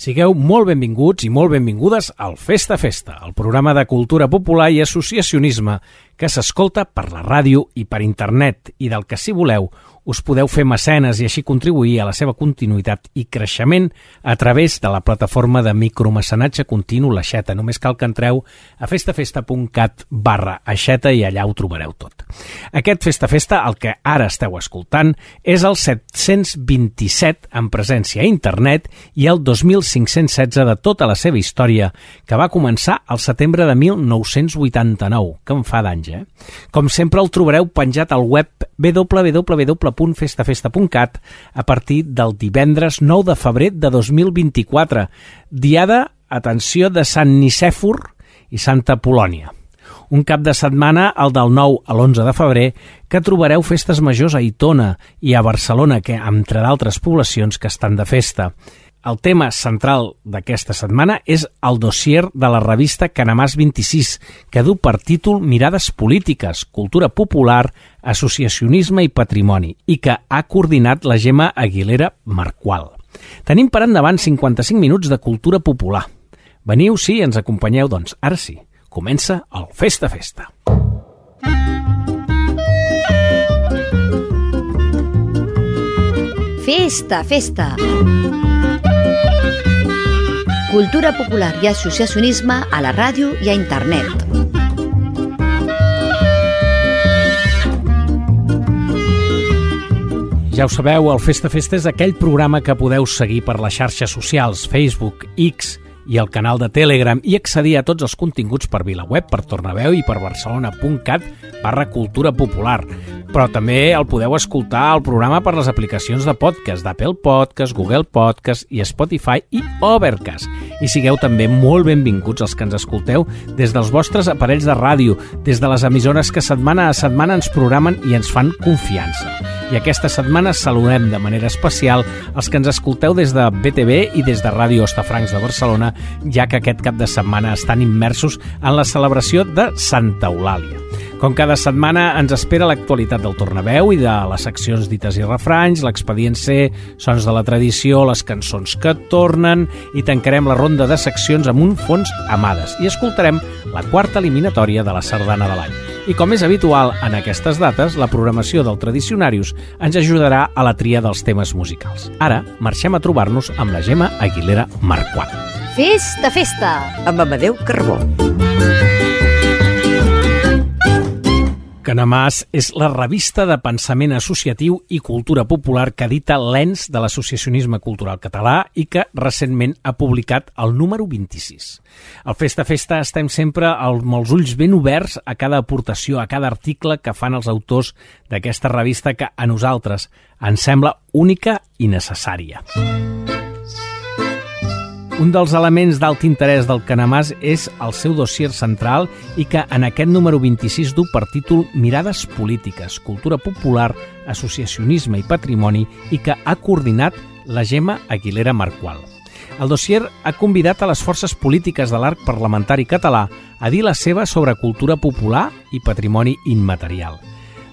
Sigueu molt benvinguts i molt benvingudes al Festa Festa, el programa de cultura popular i associacionisme que s'escolta per la ràdio i per internet i del que, si voleu, us podeu fer mecenes i així contribuir a la seva continuïtat i creixement a través de la plataforma de micromecenatge continu l'Aixeta. Només cal que entreu a festafesta.cat barra Aixeta i allà ho trobareu tot. Aquest Festa Festa, el que ara esteu escoltant, és el 727 en presència a internet i el 2516 de tota la seva història, que va començar al setembre de 1989, que em fa d'anys, eh? Com sempre el trobareu penjat al web www.festafesta.cat a partir del divendres 9 de febrer de 2024, diada, atenció, de Sant Nicèfor i Santa Polònia. Un cap de setmana, el del 9 a l'11 de febrer, que trobareu festes majors a Itona i a Barcelona, que, entre d'altres poblacions que estan de festa. El tema central d'aquesta setmana és el dossier de la revista Canamàs 26, que du per títol Mirades polítiques, cultura popular, associacionisme i patrimoni, i que ha coordinat la Gemma Aguilera Marqual. Tenim per endavant 55 minuts de cultura popular. Veniu, sí, ens acompanyeu, doncs ara sí, comença el Festa Festa. Festa, festa. Cultura popular i associacionisme a la ràdio i a internet. Ja ho sabeu, el Festa Festa és aquell programa que podeu seguir per les xarxes socials, Facebook, X i el canal de Telegram i accedir a tots els continguts per VilaWeb, per Tornaveu i per barcelona.cat barra cultura popular. Però també el podeu escoltar al programa per les aplicacions de podcast d'Apple Podcast, Google Podcast i Spotify i Overcast. I sigueu també molt benvinguts els que ens escolteu des dels vostres aparells de ràdio, des de les emissores que setmana a setmana ens programen i ens fan confiança. I aquesta setmana saludem de manera especial els que ens escolteu des de BTV i des de Ràdio Ostafrancs de Barcelona, ja que aquest cap de setmana estan immersos en la celebració de Santa Eulàlia. Com cada setmana ens espera l'actualitat del Tornaveu i de les seccions dites i refranys, l'expedient C, sons de la tradició, les cançons que tornen i tancarem la ronda de seccions amb un fons amades i escoltarem la quarta eliminatòria de la sardana de l'any. I com és habitual en aquestes dates, la programació del Tradicionarius ens ajudarà a la tria dels temes musicals. Ara marxem a trobar-nos amb la Gemma Aguilera Marquant. Festa, festa. amb Amadeu Carbó. Canamàs és la revista de pensament associatiu i cultura popular que edita l'ENS de l'associacionisme cultural català i que recentment ha publicat el número 26. Al Festa Festa estem sempre amb els ulls ben oberts a cada aportació, a cada article que fan els autors d'aquesta revista que a nosaltres ens sembla única i necessària. Un dels elements d'alt interès del Canamàs és el seu dossier central i que en aquest número 26 du per títol Mirades polítiques, cultura popular, associacionisme i patrimoni i que ha coordinat la Gemma Aguilera Marqual. El dossier ha convidat a les forces polítiques de l'arc parlamentari català a dir la seva sobre cultura popular i patrimoni immaterial.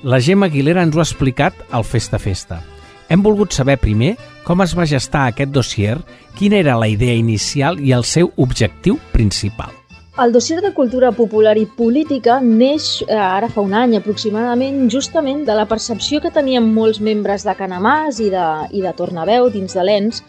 La Gemma Aguilera ens ho ha explicat al Festa Festa. Hem volgut saber primer com es va gestar aquest dossier, quina era la idea inicial i el seu objectiu principal. El dossier de cultura popular i política neix eh, ara fa un any aproximadament justament de la percepció que tenien molts membres de Canamàs i de, i de Tornaveu dins de l'ENS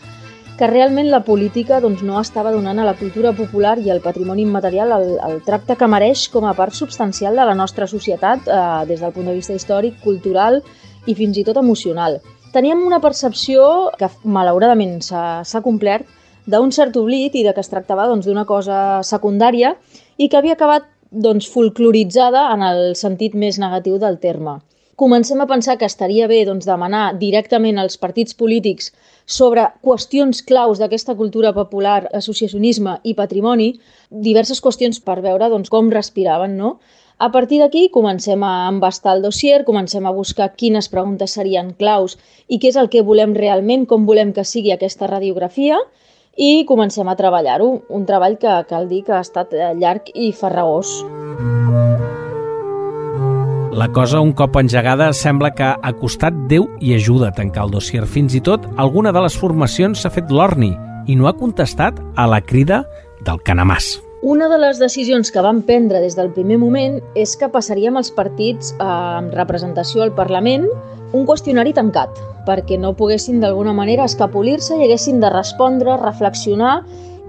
que realment la política doncs, no estava donant a la cultura popular i al patrimoni immaterial el, el tracte que mereix com a part substancial de la nostra societat eh, des del punt de vista històric, cultural i fins i tot emocional teníem una percepció que malauradament s'ha complert d'un cert oblit i de que es tractava doncs, d'una doncs, cosa secundària i que havia acabat doncs, folcloritzada en el sentit més negatiu del terme. Comencem a pensar que estaria bé doncs, demanar directament als partits polítics sobre qüestions claus d'aquesta cultura popular, associacionisme i patrimoni, diverses qüestions per veure doncs, com respiraven, no? A partir d'aquí comencem a embastar el dossier, comencem a buscar quines preguntes serien claus i què és el que volem realment, com volem que sigui aquesta radiografia i comencem a treballar-ho. Un treball que cal dir que ha estat eh, llarg i farragós. La cosa, un cop engegada, sembla que ha costat Déu i ajuda a tancar el dossier. Fins i tot, alguna de les formacions s'ha fet l'orni i no ha contestat a la crida del Canamàs. Una de les decisions que vam prendre des del primer moment és que passaríem als partits eh, amb representació al Parlament un qüestionari tancat, perquè no poguessin d'alguna manera escapolir-se i haguessin de respondre, reflexionar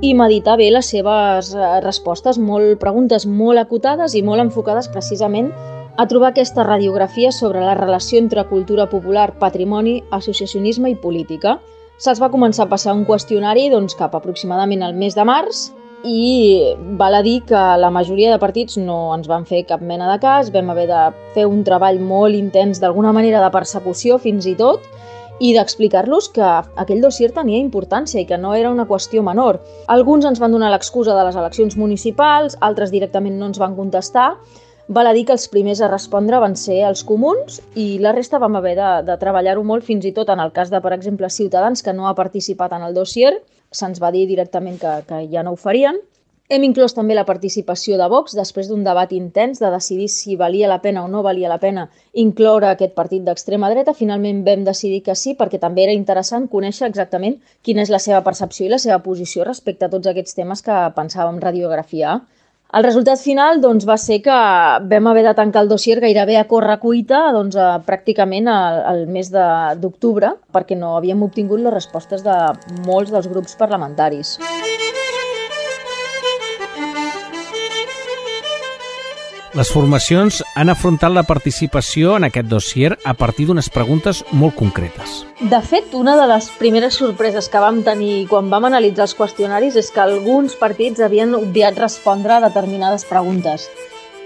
i meditar bé les seves eh, respostes, molt preguntes molt acotades i molt enfocades precisament a trobar aquesta radiografia sobre la relació entre cultura popular, patrimoni, associacionisme i política. Se'ls va començar a passar un qüestionari doncs, cap aproximadament al mes de març i val a dir que la majoria de partits no ens van fer cap mena de cas, vam haver de fer un treball molt intens d'alguna manera de persecució fins i tot i d'explicar-los que aquell dossier tenia importància i que no era una qüestió menor. Alguns ens van donar l'excusa de les eleccions municipals, altres directament no ens van contestar, Val a dir que els primers a respondre van ser els comuns i la resta vam haver de, de treballar-ho molt, fins i tot en el cas de, per exemple, Ciutadans, que no ha participat en el dossier, se'ns va dir directament que, que ja no ho farien. Hem inclòs també la participació de Vox després d'un debat intens de decidir si valia la pena o no valia la pena incloure aquest partit d'extrema dreta. Finalment vam decidir que sí, perquè també era interessant conèixer exactament quina és la seva percepció i la seva posició respecte a tots aquests temes que pensàvem radiografiar. El resultat final doncs, va ser que vam haver de tancar el dossier gairebé a córrer cuita doncs, a, pràcticament al, al mes d'octubre perquè no havíem obtingut les respostes de molts dels grups parlamentaris. Les formacions han afrontat la participació en aquest dossier a partir d'unes preguntes molt concretes. De fet, una de les primeres sorpreses que vam tenir quan vam analitzar els qüestionaris és que alguns partits havien obviat respondre a determinades preguntes.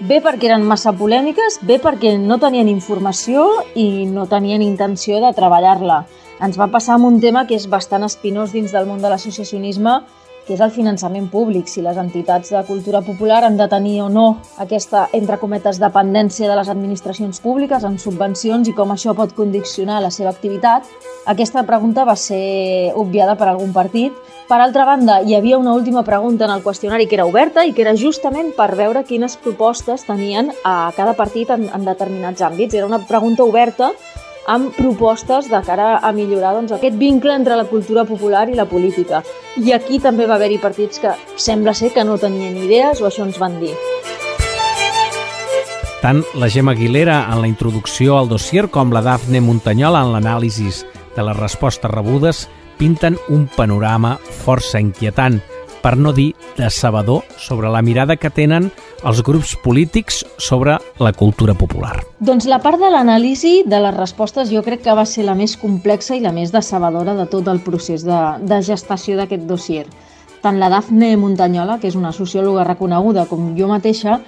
Bé perquè eren massa polèmiques, bé perquè no tenien informació i no tenien intenció de treballar-la. Ens va passar amb un tema que és bastant espinós dins del món de l'associacionisme que és el finançament públic, si les entitats de cultura popular han de tenir o no aquesta, entre cometes, dependència de les administracions públiques en subvencions i com això pot condicionar la seva activitat. Aquesta pregunta va ser obviada per algun partit. Per altra banda, hi havia una última pregunta en el qüestionari que era oberta i que era justament per veure quines propostes tenien a cada partit en, en determinats àmbits. Era una pregunta oberta amb propostes de cara a millorar doncs, aquest vincle entre la cultura popular i la política. I aquí també va haver-hi partits que sembla ser que no tenien idees o això ens van dir. Tant la Gemma Aguilera en la introducció al dossier com la Dafne Muntanyola en l'anàlisi de les respostes rebudes pinten un panorama força inquietant – per no dir decebedor, sobre la mirada que tenen els grups polítics sobre la cultura popular. Doncs la part de l'anàlisi de les respostes jo crec que va ser la més complexa i la més decebedora de tot el procés de, de gestació d'aquest dossier. Tant la Dafne Montanyola, que és una sociòloga reconeguda, com jo mateixa,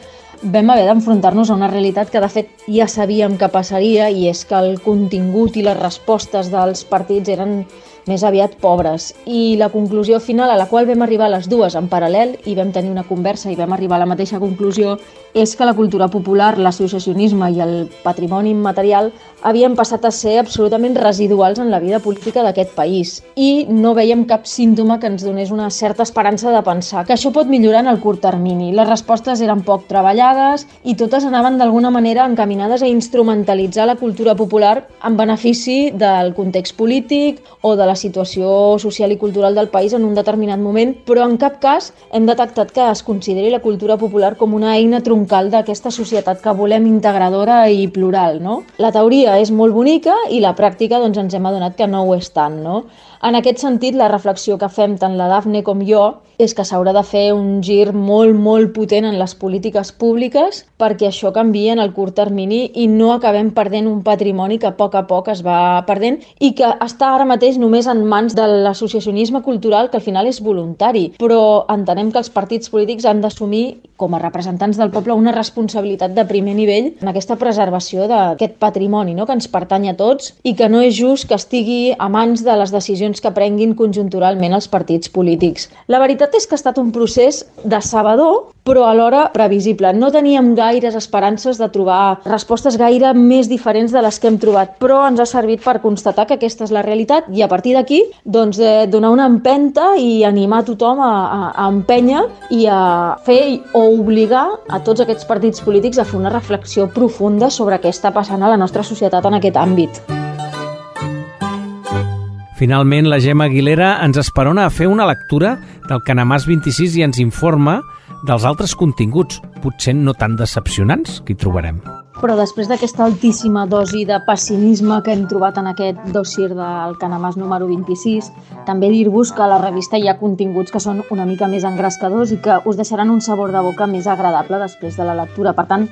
vam haver d'enfrontar-nos a una realitat que de fet ja sabíem que passaria i és que el contingut i les respostes dels partits eren més aviat pobres. I la conclusió final a la qual vam arribar les dues en paral·lel i vam tenir una conversa i vam arribar a la mateixa conclusió és que la cultura popular, l'associacionisme i el patrimoni immaterial havien passat a ser absolutament residuals en la vida política d'aquest país i no veiem cap símptoma que ens donés una certa esperança de pensar que això pot millorar en el curt termini. Les respostes eren poc treballades i totes anaven d'alguna manera encaminades a instrumentalitzar la cultura popular en benefici del context polític o de la situació social i cultural del país en un determinat moment, però en cap cas hem detectat que es consideri la cultura popular com una eina troncal d'aquesta societat que volem integradora i plural. No? La teoria és molt bonica i la pràctica doncs, ens hem adonat que no ho és tant. No? En aquest sentit, la reflexió que fem tant la Dafne com jo és que s'haurà de fer un gir molt, molt potent en les polítiques públiques perquè això canvi en el curt termini i no acabem perdent un patrimoni que a poc a poc es va perdent i que està ara mateix només en mans de l'associacionisme cultural que al final és voluntari. Però entenem que els partits polítics han d'assumir com a representants del poble una responsabilitat de primer nivell en aquesta preservació d'aquest patrimoni no? que ens pertany a tots i que no és just que estigui a mans de les decisions que prenguin conjunturalment els partits polítics. La veritat és que ha estat un procés decebedor, però alhora previsible. No teníem gaires esperances de trobar respostes gaire més diferents de les que hem trobat, però ens ha servit per constatar que aquesta és la realitat i a partir d'aquí doncs, eh, donar una empenta i animar tothom a, a, a empènyer i a fer o obligar a tots aquests partits polítics a fer una reflexió profunda sobre què està passant a la nostra societat en aquest àmbit. Finalment, la Gemma Aguilera ens esperona a fer una lectura del Canamàs 26 i ens informa dels altres continguts, potser no tan decepcionants, que hi trobarem. Però després d'aquesta altíssima dosi de pessimisme que hem trobat en aquest dossier del Canamàs número 26, també dir-vos que a la revista hi ha continguts que són una mica més engrescadors i que us deixaran un sabor de boca més agradable després de la lectura. Per tant,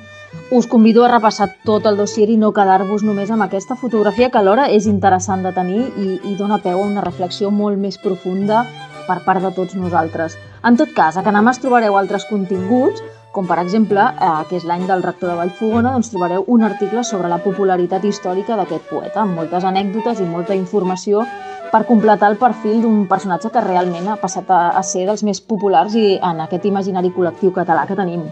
us convido a repassar tot el dossier i no quedar-vos només amb aquesta fotografia que alhora és interessant de tenir i, i dona peu a una reflexió molt més profunda per part de tots nosaltres. En tot cas, a Canamàs trobareu altres continguts, com per exemple, eh, que és l'any del rector de Vallfogona, doncs trobareu un article sobre la popularitat històrica d'aquest poeta, amb moltes anècdotes i molta informació per completar el perfil d'un personatge que realment ha passat a, a ser dels més populars i en aquest imaginari col·lectiu català que tenim.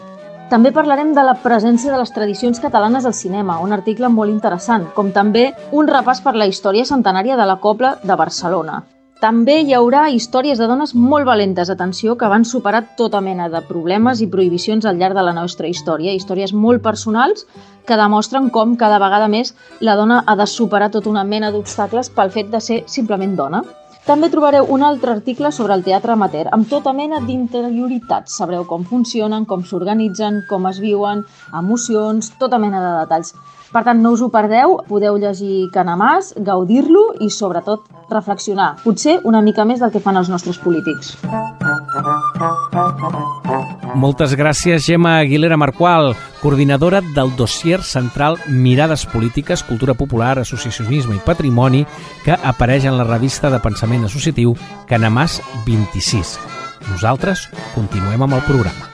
També parlarem de la presència de les tradicions catalanes al cinema, un article molt interessant, com també un repàs per la història centenària de la Copla de Barcelona. També hi haurà històries de dones molt valentes, atenció, que van superar tota mena de problemes i prohibicions al llarg de la nostra història, històries molt personals que demostren com cada vegada més la dona ha de superar tota una mena d'obstacles pel fet de ser simplement dona. També trobareu un altre article sobre el teatre amateur, amb tota mena d'interioritats. Sabreu com funcionen, com s'organitzen, com es viuen, emocions, tota mena de detalls. Per tant, no us ho perdeu, podeu llegir Canamàs, gaudir-lo i, sobretot, reflexionar. Potser una mica més del que fan els nostres polítics. Moltes gràcies, Gemma Aguilera Marqual, coordinadora del dossier central Mirades Polítiques, Cultura Popular, Associacionisme i Patrimoni, que apareix en la revista de pensament associatiu Canamàs 26. Nosaltres continuem amb el programa.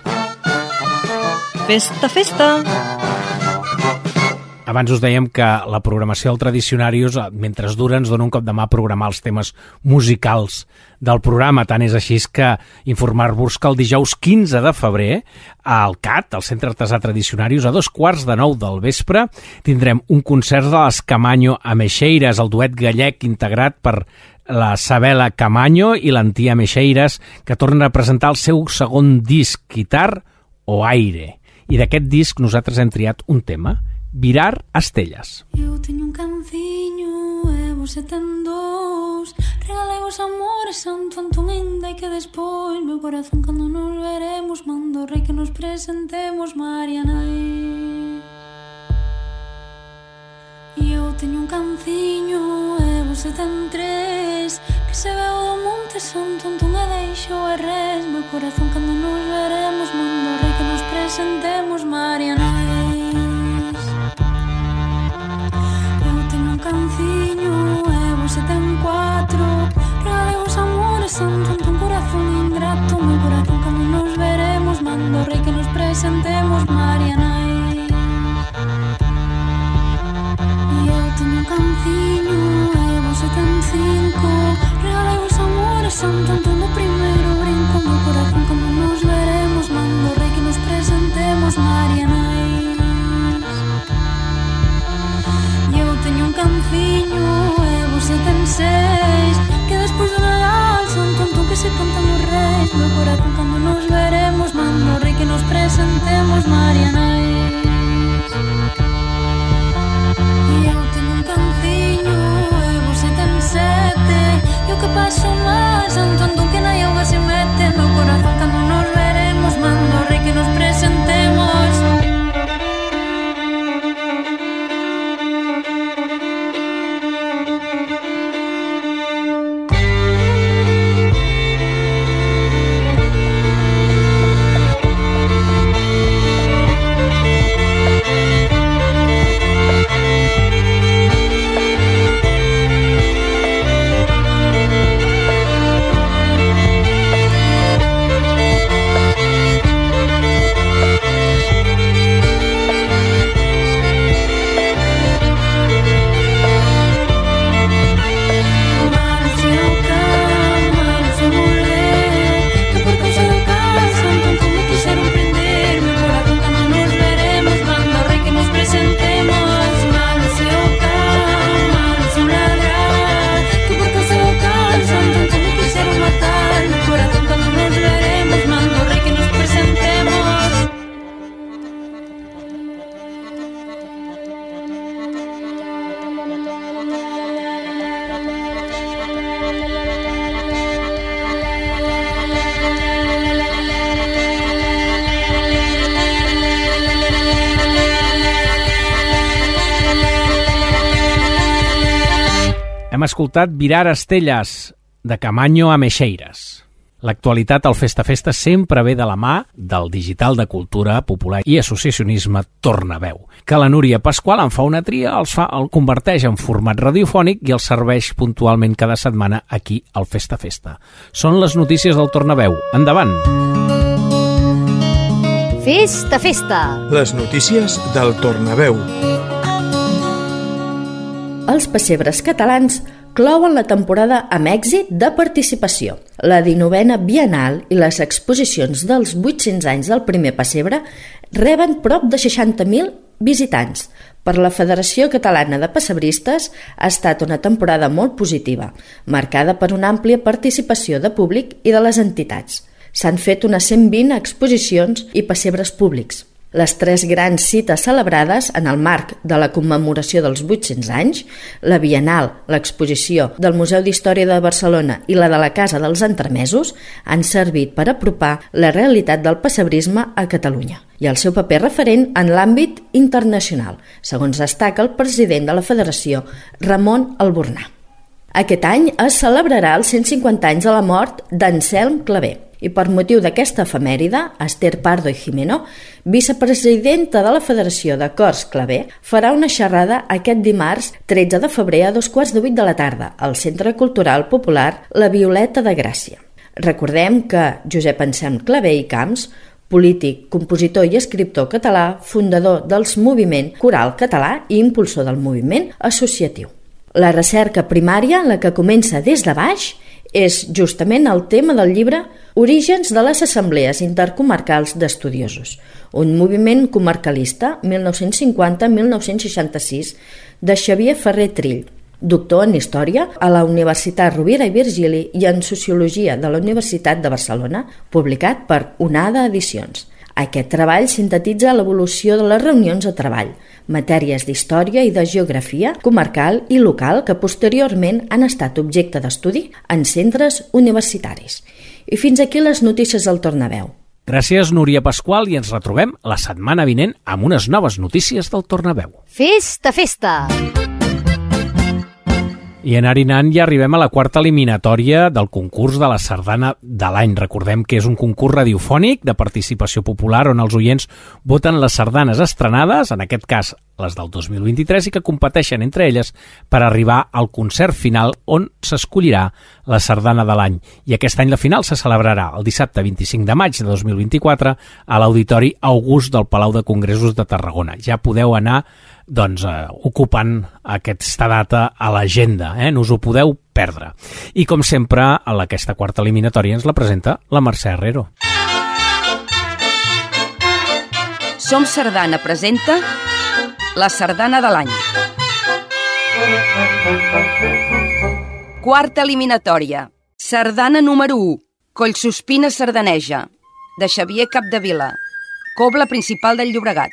Festa, festa! Abans us dèiem que la programació del Tradicionarius, mentre dura, ens dona un cop de mà a programar els temes musicals del programa. Tant és així que informar-vos que el dijous 15 de febrer al CAT, al Centre Artesà Tradicionarius, a dos quarts de nou del vespre, tindrem un concert de les Camanyo Ameixeires, el duet gallec integrat per la Sabela Camaño i l'Antia Meixeiras, que tornen a presentar el seu segon disc, Guitar o Aire. I d'aquest disc nosaltres hem triat un tema, Virar as tellas. Eu teño un canciño e vos ten dous. Regalei vos amores santo Antón Inda e que despois meu corazón cando nos veremos Mando rei que nos presentemos Mariana E eu teño un canciño e vos ten tres. Que se veu do monte santo Antón e deixo e res. Meu corazón cando nos veremos Mando rei que nos presentemos Mariana cancinho é um 74 Regale amores, Samsung, un corazón ingrato. Meu corazón cando nos veremos. Mando rei que nos presentemos Mariana e E eu teño cancinho é un 75 Regale os amores, Samsung, seis Que despois do Nadal son tonto que se cantan os reis Meu corazón cando nos veremos Mando rei que nos presentemos Marianais E eu ten un canciño E vos se ten sete E o que paso máis Antón escoltat Virar Estelles, de Camaño a Meixeiras. L'actualitat al Festa Festa sempre ve de la mà del digital de cultura popular i associacionisme Tornaveu, que la Núria Pasqual en fa una tria, els fa, el converteix en format radiofònic i el serveix puntualment cada setmana aquí al Festa Festa. Són les notícies del Tornaveu. Endavant! Festa, festa! Les notícies del Tornaveu. Els pessebres catalans clouen la temporada amb èxit de participació. La 19a Bienal i les exposicions dels 800 anys del primer pessebre reben prop de 60.000 visitants. Per la Federació Catalana de Pessebristes ha estat una temporada molt positiva, marcada per una àmplia participació de públic i de les entitats. S'han fet unes 120 exposicions i pessebres públics. Les tres grans cites celebrades en el marc de la commemoració dels 800 anys, la Bienal, l'exposició del Museu d'Història de Barcelona i la de la Casa dels Entremesos, han servit per apropar la realitat del pessebrisme a Catalunya i el seu paper referent en l'àmbit internacional, segons destaca el president de la Federació, Ramon Albornà. Aquest any es celebrarà els 150 anys de la mort d'Anselm Clavé, i per motiu d'aquesta efemèride, Esther Pardo i Jimeno, vicepresidenta de la Federació de Cors Clavé, farà una xerrada aquest dimarts 13 de febrer a dos quarts de vuit de la tarda al Centre Cultural Popular La Violeta de Gràcia. Recordem que Josep Ensem Clavé i Camps polític, compositor i escriptor català, fundador dels moviment coral català i impulsor del moviment associatiu. La recerca primària, la que comença des de baix, és justament el tema del llibre Orígens de les Assemblees Intercomarcals d'Estudiosos, un moviment comarcalista 1950-1966 de Xavier Ferrer Trill, doctor en Història a la Universitat Rovira i Virgili i en Sociologia de la Universitat de Barcelona, publicat per Onada Edicions. Aquest treball sintetitza l'evolució de les reunions de treball, matèries d'història i de geografia comarcal i local que posteriorment han estat objecte d'estudi en centres universitaris. I fins aquí les notícies del Tornaveu. Gràcies, Núria Pasqual, i ens retrobem la setmana vinent amb unes noves notícies del Tornaveu. Festa, festa! I anar anant ja arribem a la quarta eliminatòria del concurs de la sardana de l'any. Recordem que és un concurs radiofònic de participació popular on els oients voten les sardanes estrenades, en aquest cas les del 2023, i que competeixen entre elles per arribar al concert final on s'escollirà la sardana de l'any. I aquest any la final se celebrarà el dissabte 25 de maig de 2024 a l'Auditori August del Palau de Congressos de Tarragona. Ja podeu anar doncs, eh, ocupant aquesta data a l'agenda, eh? no us ho podeu perdre. I com sempre, a aquesta quarta eliminatòria ens la presenta la Mercè Herrero. Som Sardana presenta la Sardana de l'any. Quarta eliminatòria. Sardana número 1. Collsospina sardaneja, de Xavier Capdevila. Cobla principal del Llobregat.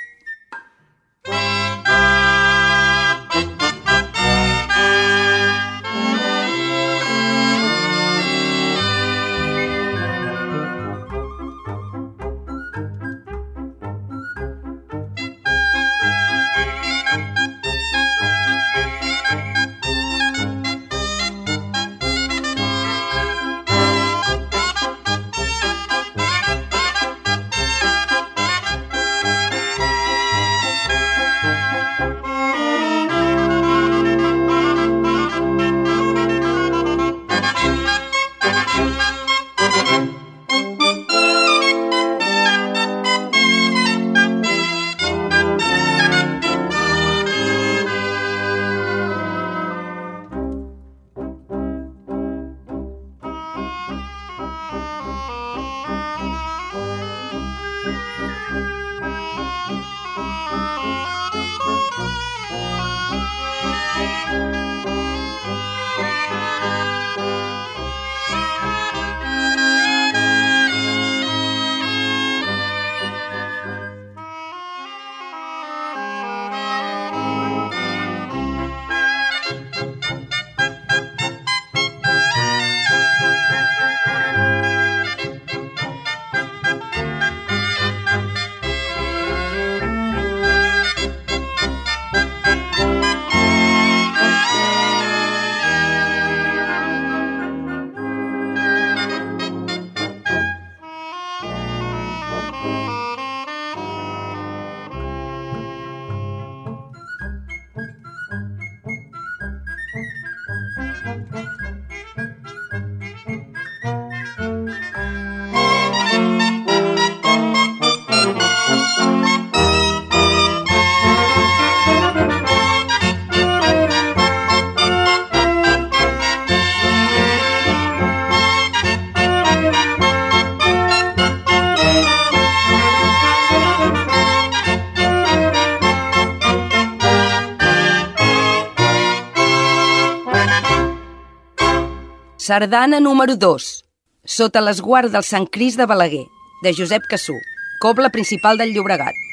Sardana número 2. Sota l'esguard del Sant Cris de Balaguer, de Josep Cassú. Cobla principal del Llobregat.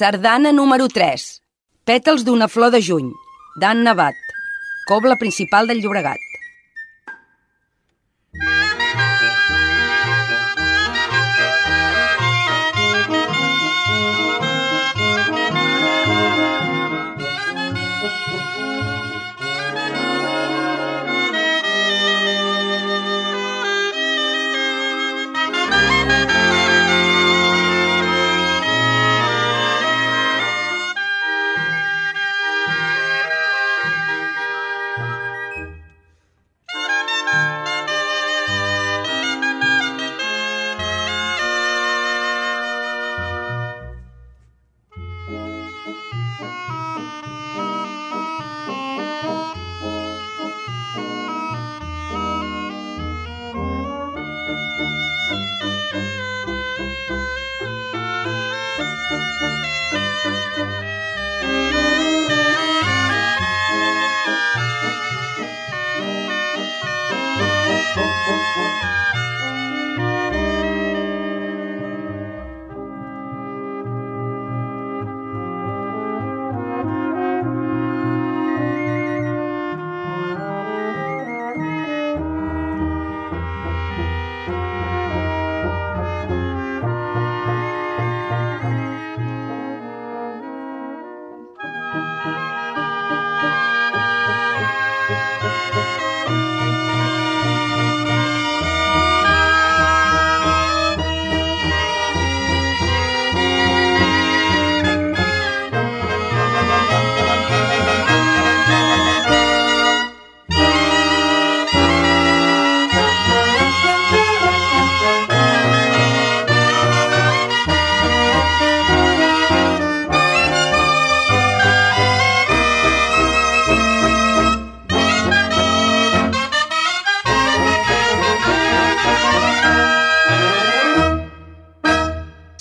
Sardana número 3. Pètals d'una flor de juny, d'Anna Navat. Cobla principal del Llobregat.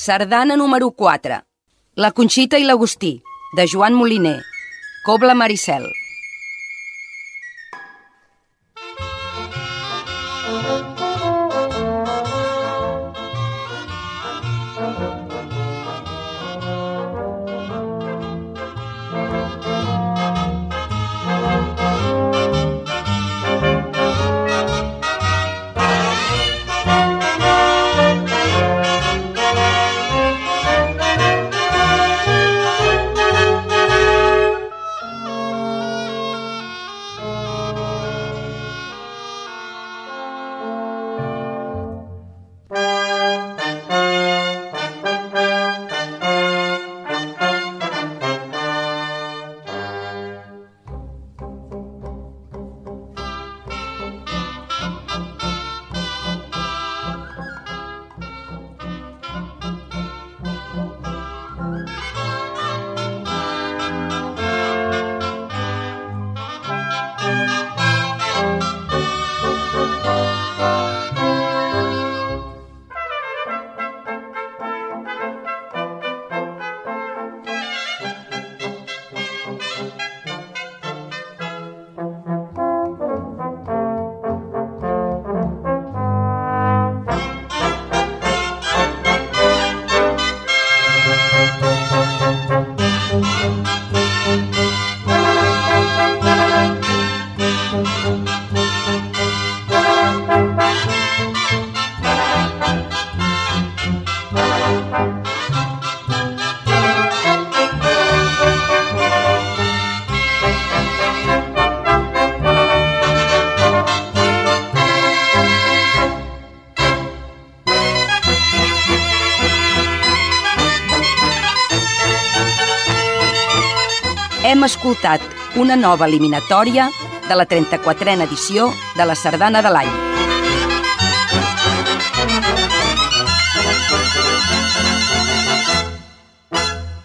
Sardana número 4. La Conxita i l'Agustí, de Joan Moliner. Cobla Maricel. Escoltat una nova eliminatòria de la 34a edició de la Sardana de l'any.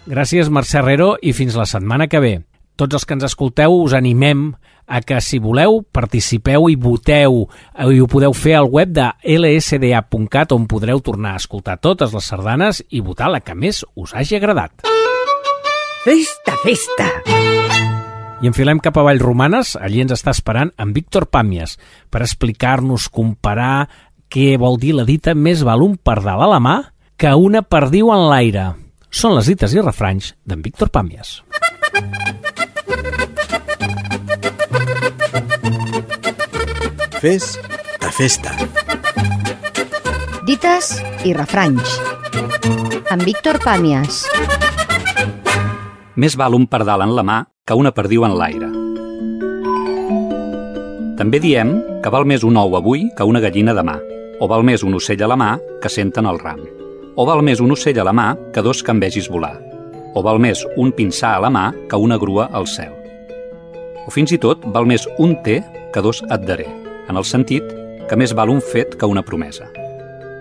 Gràcies, Mercè Herrero, i fins la setmana que ve. Tots els que ens escolteu us animem a que, si voleu, participeu i voteu. I ho podeu fer al web de lsda.cat, on podreu tornar a escoltar totes les sardanes i votar la que més us hagi agradat. Festa, festa! I enfilem cap a Vallromanes, allí ens està esperant en Víctor Pàmies per explicar-nos, comparar què vol dir la dita més val un pardal a la mà que una perdiu en l'aire. Són les dites i refranys d'en Víctor Pàmies. Fes de festa. Dites i refranys. Amb Víctor Pàmies. Més val un pardal en la mà que una perdiu en l'aire. També diem que val més un ou avui que una gallina demà, o val més un ocell a la mà que senten el ram, o val més un ocell a la mà que dos que en vegis volar, o val més un pinsà a la mà que una grua al cel. O fins i tot val més un té que dos et daré, en el sentit que més val un fet que una promesa.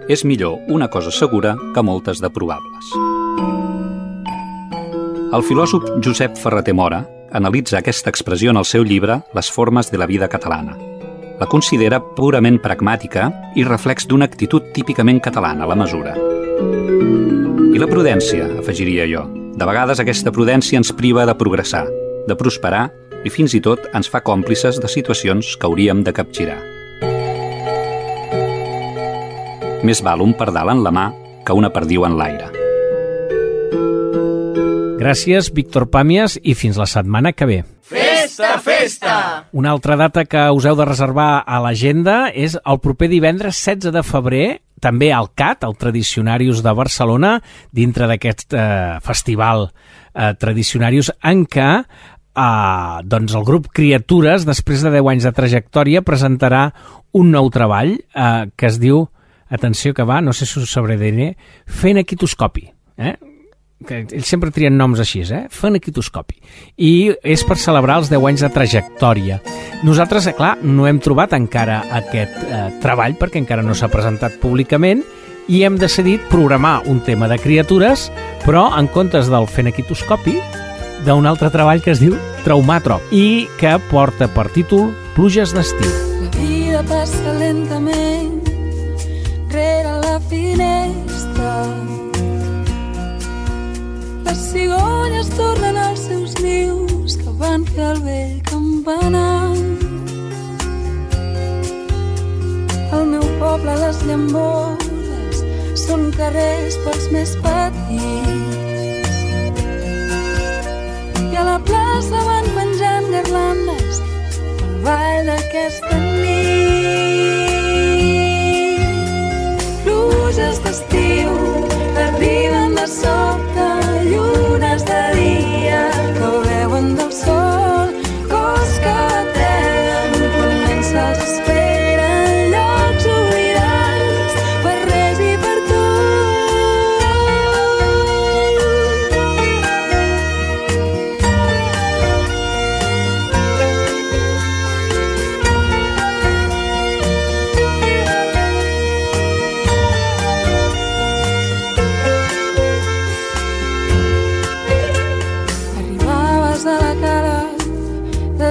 És millor una cosa segura que moltes de probables. El filòsof Josep Ferreter Mora analitza aquesta expressió en el seu llibre Les formes de la vida catalana. La considera purament pragmàtica i reflex d'una actitud típicament catalana, la mesura. I la prudència, afegiria jo. De vegades aquesta prudència ens priva de progressar, de prosperar i fins i tot ens fa còmplices de situacions que hauríem de capgirar. Més val un pardal en la mà que una perdiu en l'aire. Gràcies, Víctor Pàmies, i fins la setmana que ve. Festa, festa! Una altra data que us heu de reservar a l'agenda és el proper divendres 16 de febrer, també al CAT, el Tradicionarius de Barcelona, dintre d'aquest eh, festival eh, Tradicionarius, en què eh, doncs el grup Criatures, després de 10 anys de trajectòria, presentarà un nou treball eh, que es diu, atenció que va, no sé si us sabré dir, fent equitoscopi. Eh? Que ells sempre trien noms així, eh? Fenquitoscopi. I és per celebrar els 10 anys de trajectòria. Nosaltres, eh, clar, no hem trobat encara aquest eh, treball perquè encara no s'ha presentat públicament i hem decidit programar un tema de criatures, però en comptes del fenquitoscopi, d'un altre treball que es diu Traumatrop i que porta per títol Pluges d'estiu. La vida passa lentament rere la finestra. Les cigonyes tornen als seus nius que van fer el vell campanar. Al meu poble les llambordes són carrers pels més petits. I a la plaça van penjant garlandes pel ball d'aquesta nit. Pluges d'estiu arriben de sobte, that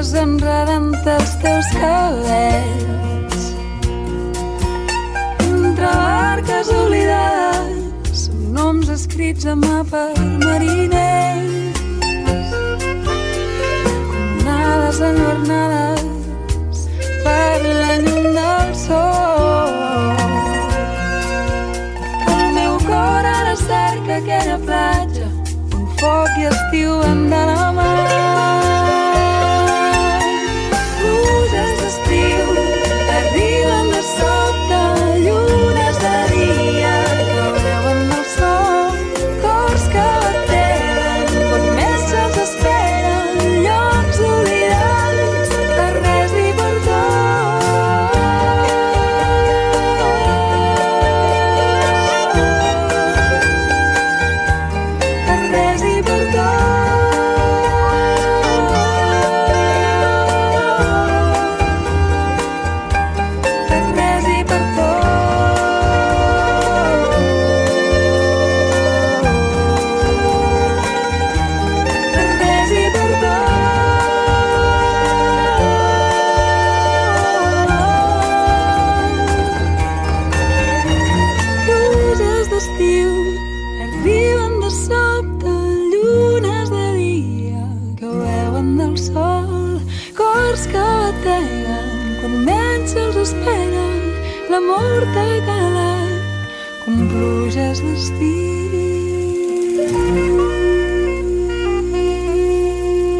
desenredant els teus cabells. Entre barques oblidades noms escrits a per mariners. Com onades enyornades per la llum del sol. El meu cor ara cerca aquella platja on foc i estiu de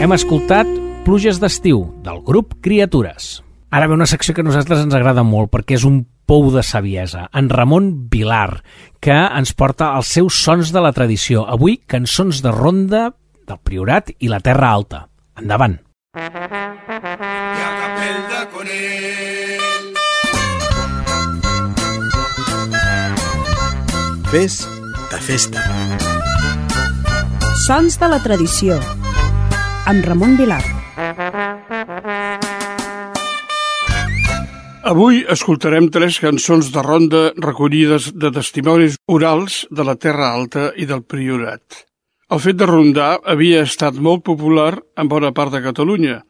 Hem escoltat Pluges d'estiu, del grup Criatures. Ara ve una secció que a nosaltres ens agrada molt perquè és un pou de saviesa. En Ramon Vilar, que ens porta els seus sons de la tradició. Avui, cançons de ronda del Priorat i la Terra Alta. Endavant. I a capell de Conell. Fes de festa. Sons de la tradició. Amb Ramon Vilar. Avui escoltarem tres cançons de ronda recollides de testimonis orals de la Terra Alta i del Priorat. El fet de rondar havia estat molt popular en bona part de Catalunya,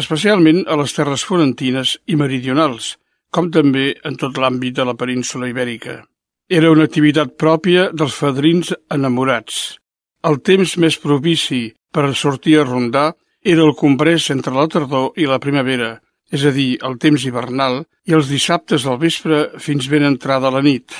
especialment a les terres florentines i meridionals, com també en tot l'àmbit de la península ibèrica. Era una activitat pròpia dels fadrins enamorats. El temps més propici per sortir a rondar era el comprès entre la tardor i la primavera, és a dir, el temps hivernal, i els dissabtes al vespre fins ben entrada la nit.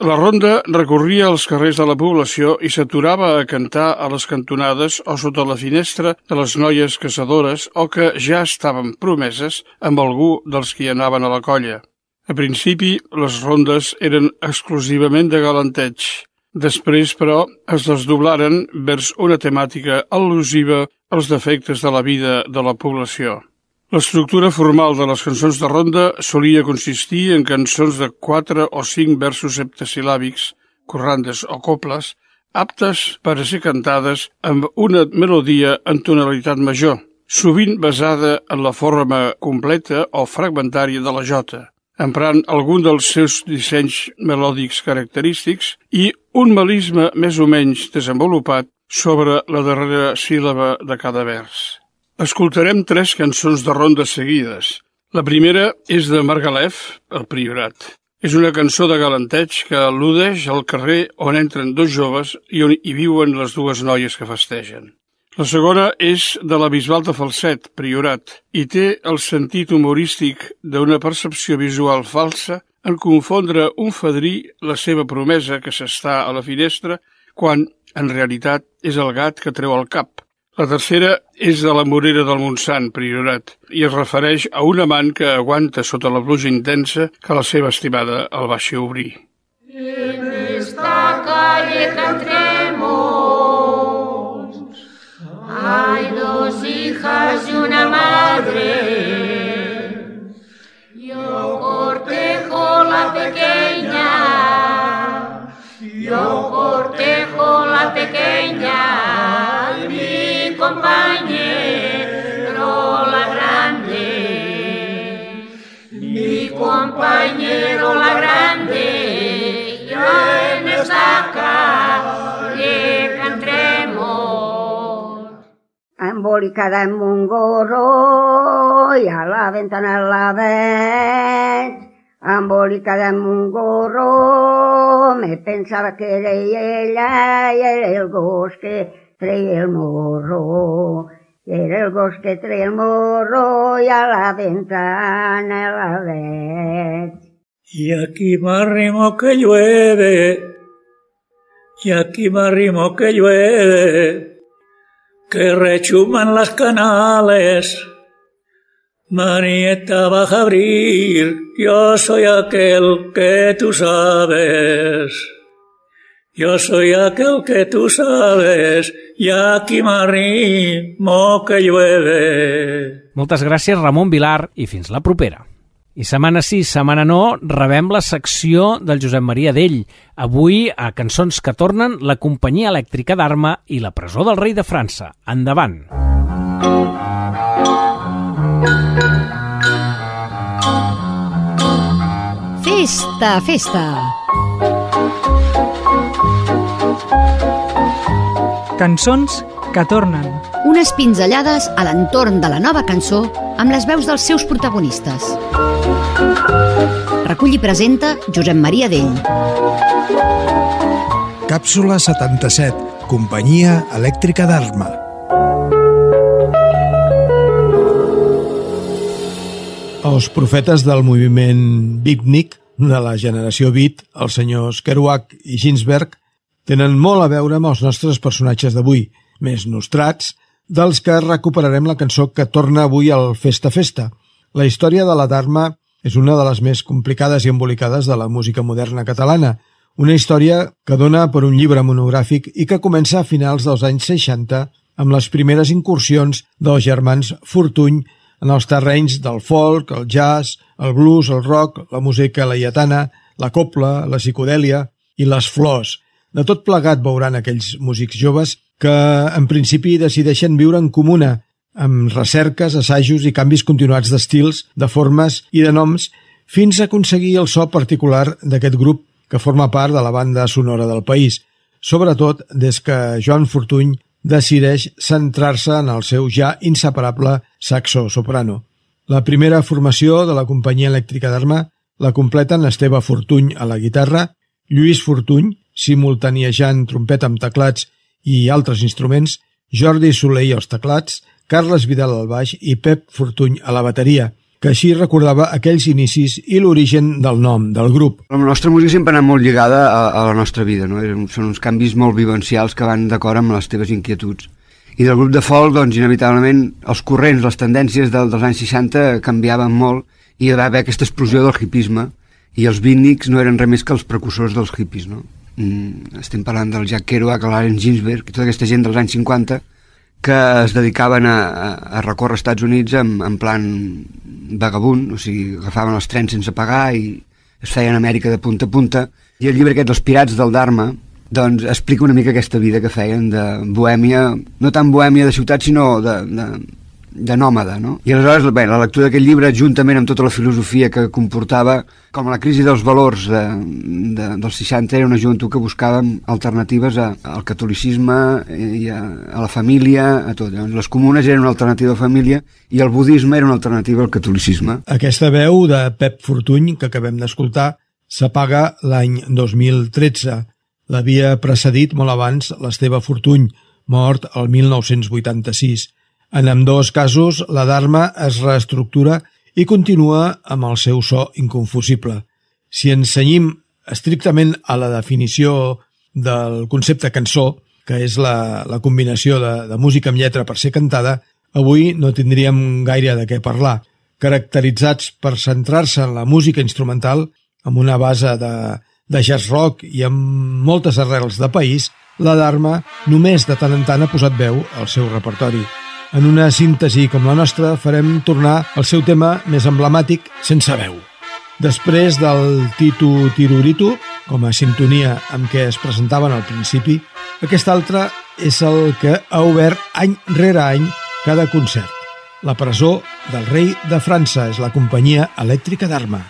La ronda recorria els carrers de la població i s'aturava a cantar a les cantonades o sota la finestra de les noies caçadores o que ja estaven promeses amb algú dels que anaven a la colla. A principi, les rondes eren exclusivament de galanteig. Després, però, es desdoblaren vers una temàtica al·lusiva als defectes de la vida de la població. L'estructura formal de les cançons de ronda solia consistir en cançons de quatre o cinc versos septasil·làbics, corrandes o coples, aptes per a ser cantades amb una melodia en tonalitat major, sovint basada en la forma completa o fragmentària de la jota, emprant algun dels seus dissenys melòdics característics i un melisme més o menys desenvolupat sobre la darrera síl·laba de cada vers. Escoltarem tres cançons de ronda seguides. La primera és de Margalef, el Priorat. És una cançó de galanteig que al·ludeix al carrer on entren dos joves i on hi viuen les dues noies que festegen. La segona és de la Bisbal de Falset, Priorat, i té el sentit humorístic d'una percepció visual falsa en confondre un fadrí la seva promesa que s'està a la finestra quan, en realitat, és el gat que treu el cap. La tercera és de la Morera del Montsant, Priorat, i es refereix a un amant que aguanta sota la pluja intensa que la seva estimada el baixi obrir. En esta calle que hay dos hijas y una madre. Yo cortejo la pequeña, yo cortejo la pequeña, mi compañero la grande, mi compañero la grande, yo en embolicada en un gorro y a la ventana la ves. Embolicada en un gorro, me pensaba que era ella y era el gos que traía el morro. Era el gos que traía el morro y a la ventana la ves. Y aquí me que llueve, y aquí me que llueve, que rechuman las canales. Marieta baja a abrir, yo soy aquel que tú sabes. Yo soy aquel que tú sabes, y aquí me arrimo que llueve. Moltes gràcies, Ramon Vilar, i fins la propera. I setmana sí, setmana no, rebem la secció del Josep Maria Dell. Avui, a Cançons que tornen, la companyia elèctrica d'Arma i la presó del rei de França. Endavant! Festa, festa! Cançons que tornen. Unes pinzellades a l'entorn de la nova cançó amb les veus dels seus protagonistes. Recull i presenta Josep Maria Dell. Càpsula 77, companyia elèctrica d'Arma.「Els profetes del moviment beatnik de la generació beat, els senyors Kerouac i Ginsberg, tenen molt a veure amb els nostres personatges d'avui, més nostrats, dels que recuperarem la cançó que torna avui al Festa Festa. La història de la Dharma és una de les més complicades i embolicades de la música moderna catalana, una història que dona per un llibre monogràfic i que comença a finals dels anys 60 amb les primeres incursions dels germans Fortuny en els terrenys del folk, el jazz, el blues, el rock, la música laietana, la copla, la psicodèlia i les flors. De tot plegat veuran aquells músics joves que en principi decideixen viure en comuna, amb recerques, assajos i canvis continuats d'estils, de formes i de noms, fins a aconseguir el so particular d'aquest grup que forma part de la banda sonora del país, sobretot des que Joan Fortuny decideix centrar-se en el seu ja inseparable saxo-soprano. La primera formació de la companyia elèctrica d'Arma la completen Esteve Fortuny a la guitarra, Lluís Fortuny, simultaniejant trompeta amb teclats i altres instruments, Jordi Soleil als teclats, Carles Vidal al baix i Pep Fortuny a la bateria, que així recordava aquells inicis i l'origen del nom del grup. La nostra música sempre ha anat molt lligada a, a la nostra vida, no? són uns canvis molt vivencials que van d'acord amb les teves inquietuds. I del grup de folk, doncs, inevitablement, els corrents, les tendències del, dels anys 60 canviaven molt i hi va haver aquesta explosió del hipisme i els vínnics no eren res més que els precursors dels hippies, no? Mm, estem parlant del Jack Kerouac, l'Allen Ginsberg tota aquesta gent dels anys 50 que es dedicaven a, a, recórrer als Estats Units en, en plan vagabund, o sigui, agafaven els trens sense pagar i es feien Amèrica de punta a punta. I el llibre aquest, Els pirats del Dharma, doncs explica una mica aquesta vida que feien de bohèmia, no tan bohèmia de ciutat, sinó de, de, de nòmada, no? I aleshores, bé, la lectura d'aquest llibre, juntament amb tota la filosofia que comportava, com la crisi dels valors de, de, dels 60, era una joventut que buscàvem alternatives a, al catolicisme i a, a la família, a tot. Llavors, les comunes eren una alternativa a la família i el budisme era una alternativa al catolicisme. Aquesta veu de Pep Fortuny, que acabem d'escoltar, s'apaga l'any 2013. L'havia precedit molt abans l'Esteve Fortuny, mort el 1986. En amb dos casos, la Dharma es reestructura i continua amb el seu so inconfusible. Si ens senyim estrictament a la definició del concepte cançó, que és la, la combinació de, de música amb lletra per ser cantada, avui no tindríem gaire de què parlar. Caracteritzats per centrar-se en la música instrumental, amb una base de, de jazz rock i amb moltes arrels de país, la Dharma només de tant en tant ha posat veu al seu repertori. En una síntesi com la nostra farem tornar el seu tema més emblemàtic sense veu. Després del Titu Tiruritu, com a sintonia amb què es presentaven al principi, aquest altre és el que ha obert any rere any cada concert. La presó del rei de França és la companyia elèctrica d'Arma.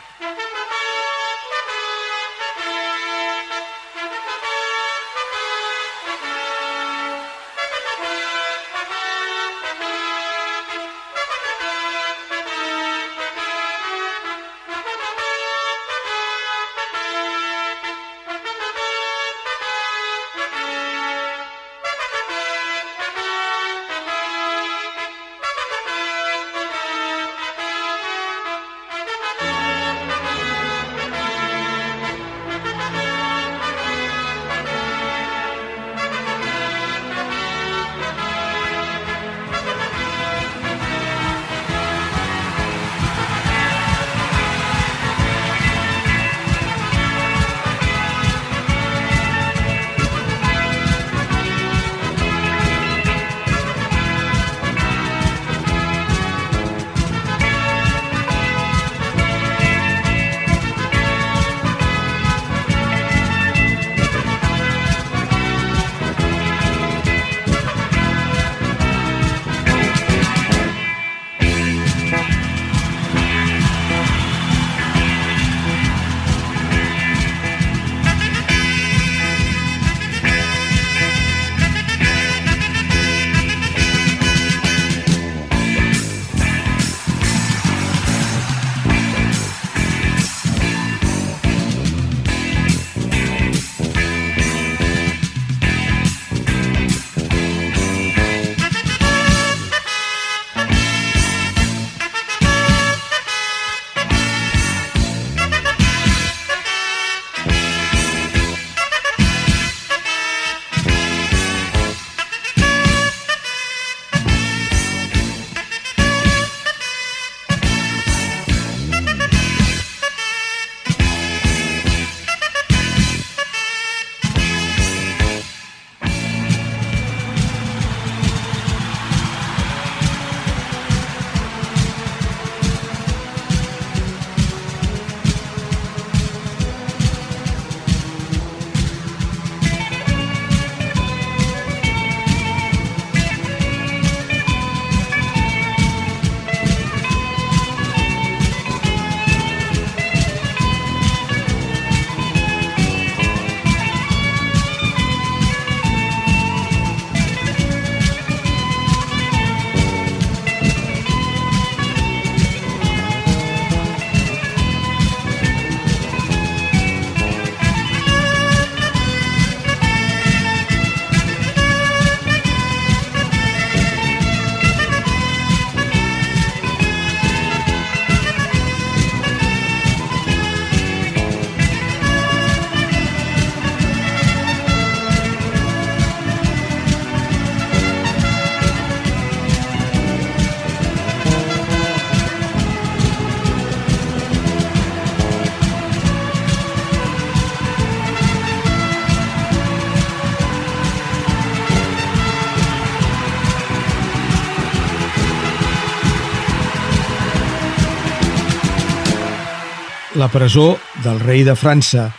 La presó del rei de França,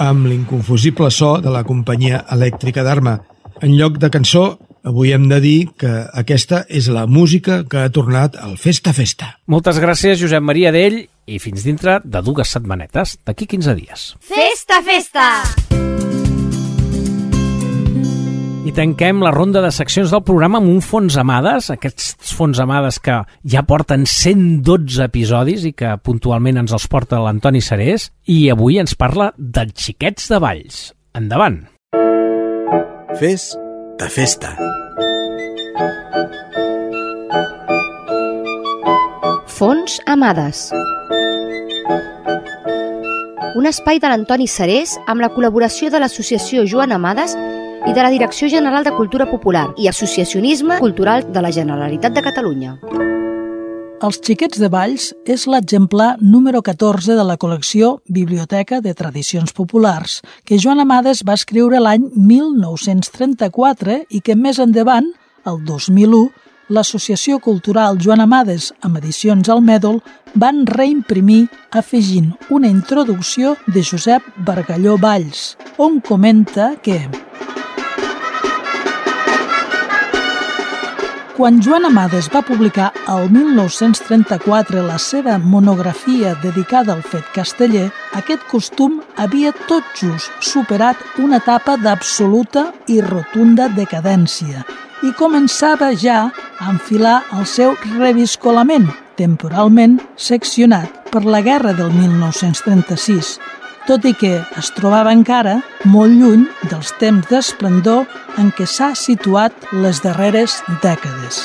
amb l'inconfusible so de la companyia elèctrica d'Arma. En lloc de cançó, avui hem de dir que aquesta és la música que ha tornat al Festa Festa. Moltes gràcies, Josep Maria d'ell, i fins dintre de dues setmanetes, d'aquí 15 dies. Festa, festa! I tanquem la ronda de seccions del programa amb un fons amades, aquests fons amades que ja porten 112 episodis i que puntualment ens els porta l'Antoni Serés, i avui ens parla dels xiquets de Valls. Endavant! Fes de festa. Fons Amades. Un espai de l'Antoni Serés amb la col·laboració de l'Associació Joan Amades i de la Direcció General de Cultura Popular i Associacionisme Cultural de la Generalitat de Catalunya. Els xiquets de Valls és l'exemplar número 14 de la col·lecció Biblioteca de Tradicions Populars, que Joan Amades va escriure l'any 1934 i que més endavant, el 2001, l'Associació Cultural Joan Amades, amb edicions al Mèdol, van reimprimir afegint una introducció de Josep Bargalló Valls, on comenta que Quan Joan Amades va publicar el 1934 la seva monografia dedicada al fet casteller, aquest costum havia tot just superat una etapa d'absoluta i rotunda decadència i començava ja a enfilar el seu reviscolament, temporalment seccionat per la guerra del 1936, tot i que es trobava encara molt lluny dels temps d'esplendor en què s'ha situat les darreres dècades.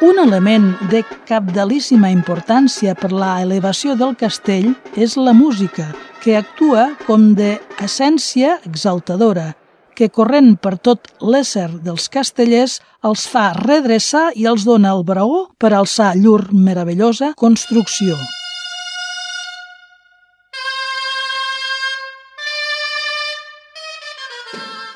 Un element de capdalíssima importància per la elevació del castell és la música, que actua com de essència exaltadora, que corrent per tot l'ésser dels castellers els fa redreçar i els dona el braó per alçar llur meravellosa construcció.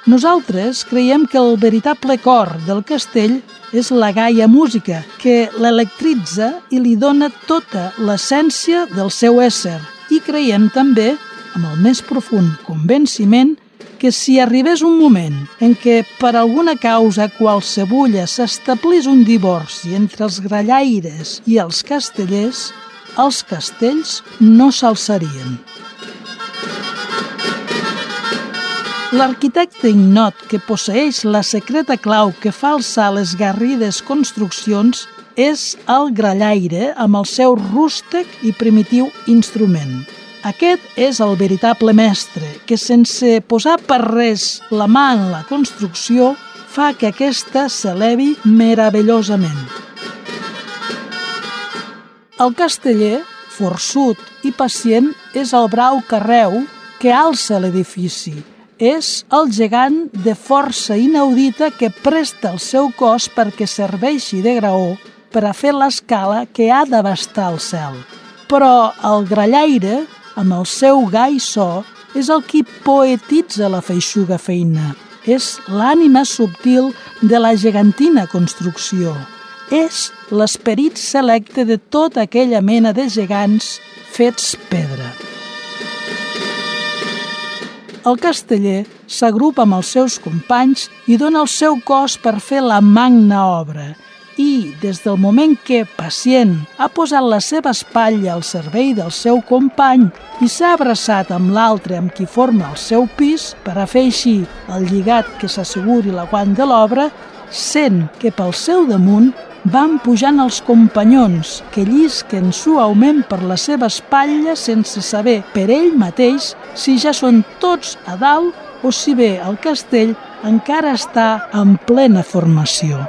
Nosaltres creiem que el veritable cor del castell és la gaia música, que l'electritza i li dona tota l'essència del seu ésser. I creiem també, amb el més profund convenciment, que si arribés un moment en què per alguna causa qualsevulla s'establís un divorci entre els grallaires i els castellers, els castells no s'alçarien. L'arquitecte ignot que posseix la secreta clau que fa alçar les garrides construccions és el grallaire amb el seu rústec i primitiu instrument. Aquest és el veritable mestre que, sense posar per res la mà en la construcció, fa que aquesta s'elevi meravellosament. El casteller, forçut i pacient, és el brau carreu que alça l'edifici, és el gegant de força inaudita que presta el seu cos perquè serveixi de graó per a fer l'escala que ha d'abastar el cel. Però el grallaire, amb el seu gai so, és el qui poetitza la feixuga feina. És l'ànima subtil de la gegantina construcció. És l'esperit selecte de tota aquella mena de gegants fets pedra. El casteller s'agrupa amb els seus companys i dona el seu cos per fer la magna obra i, des del moment que, pacient, ha posat la seva espatlla al servei del seu company i s'ha abraçat amb l'altre amb qui forma el seu pis per a fer així el lligat que s'asseguri l'aguant de l'obra, sent que pel seu damunt van pujant els companyons, que llisquen suaument per la seva espatlla sense saber per ell mateix si ja són tots a dalt o si bé el castell encara està en plena formació.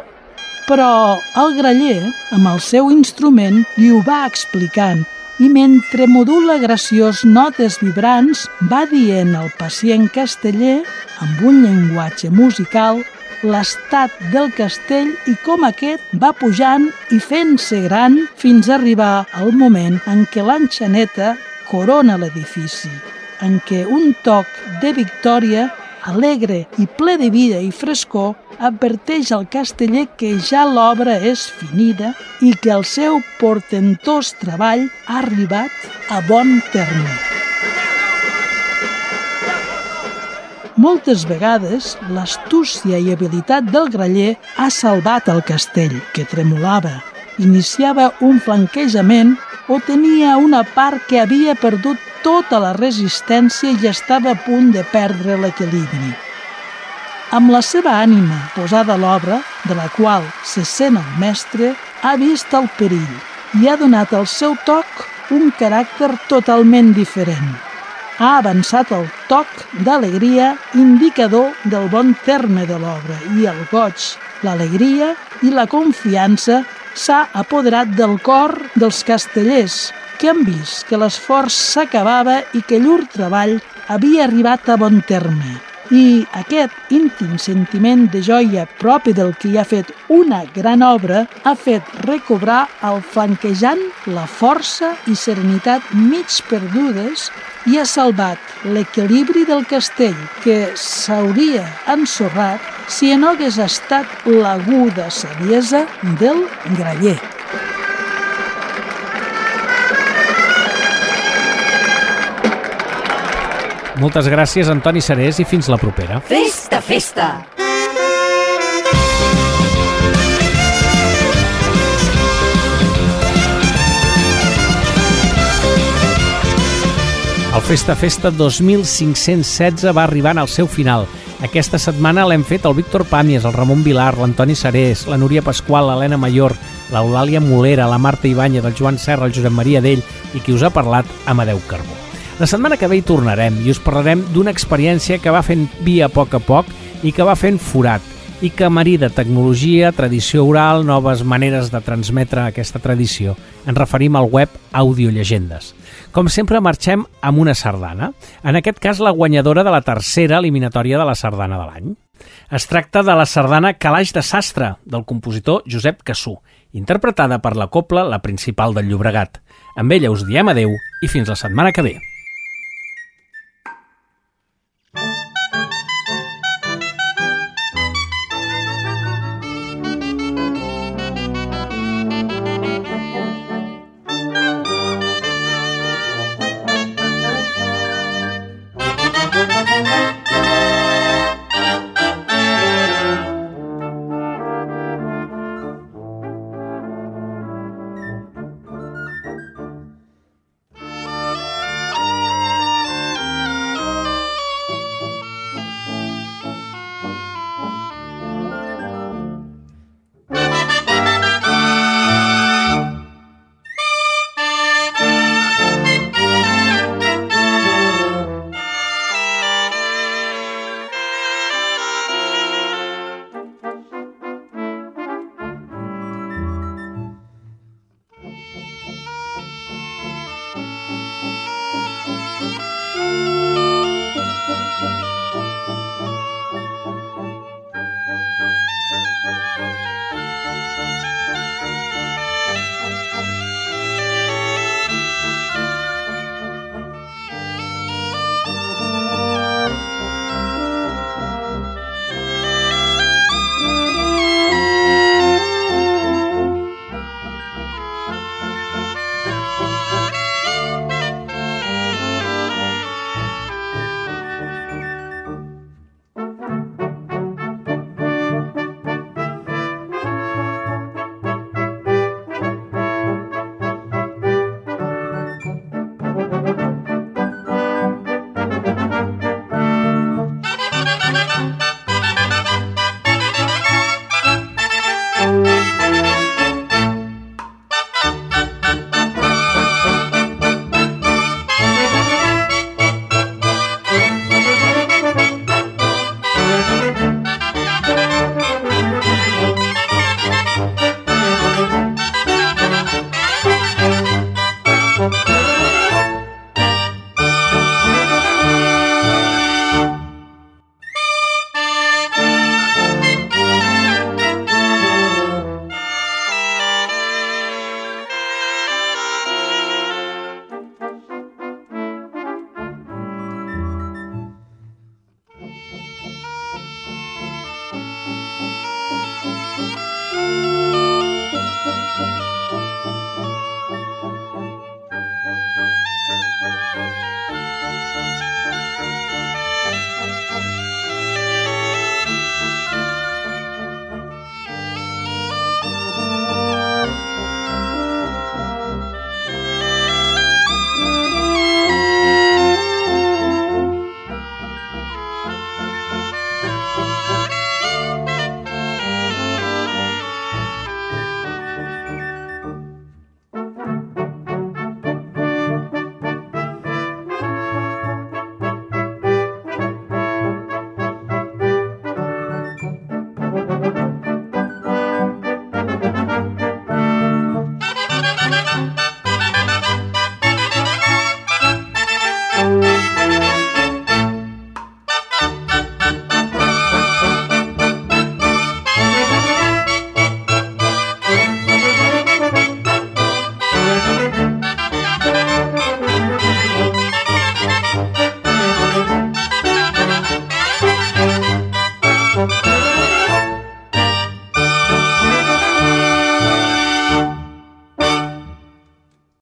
Però el graller, amb el seu instrument, li ho va explicant i mentre modula graciós notes vibrants, va dient al pacient casteller, amb un llenguatge musical, l'estat del castell i com aquest va pujant i fent-se gran fins a arribar al moment en què l'enxaneta corona l'edifici, en què un toc de victòria alegre i ple de vida i frescor, adverteix al casteller que ja l'obra és finida i que el seu portentós treball ha arribat a bon terme. Moltes vegades, l'astúcia i habilitat del graller ha salvat el castell, que tremolava, iniciava un flanquejament o tenia una part que havia perdut tota la resistència i estava a punt de perdre l'equilibri. Amb la seva ànima posada a l'obra, de la qual se sent el mestre, ha vist el perill i ha donat al seu toc un caràcter totalment diferent. Ha avançat el toc d'alegria, indicador del bon terme de l'obra, i el goig, l'alegria i la confiança s'ha apoderat del cor dels castellers, que han vist que l'esforç s'acabava i que llur treball havia arribat a bon terme. I aquest íntim sentiment de joia propi del que hi ha fet una gran obra ha fet recobrar al flanquejant la força i serenitat mig perdudes i ha salvat l'equilibri del castell que s'hauria ensorrat si no hagués estat l'aguda saviesa del graller. Moltes gràcies, Antoni Serés, i fins la propera. Festa, festa! El Festa Festa 2516 va arribant al seu final. Aquesta setmana l'hem fet el Víctor Pàmies, el Ramon Vilar, l'Antoni Sarés, la Núria Pasqual, l'Helena Mayor, l'Eulàlia Molera, la Marta Ibanya, el Joan Serra, el Josep Maria Dell i qui us ha parlat, Amadeu Carbó. La setmana que ve hi tornarem i us parlarem d'una experiència que va fent via a poc a poc i que va fent forat i que marida tecnologia, tradició oral, noves maneres de transmetre aquesta tradició. Ens referim al web Audiollegendes. Com sempre, marxem amb una sardana. En aquest cas, la guanyadora de la tercera eliminatòria de la sardana de l'any. Es tracta de la sardana Calaix de Sastre, del compositor Josep Cassú, interpretada per la Copla, la principal del Llobregat. Amb ella us diem adeu i fins la setmana que ve.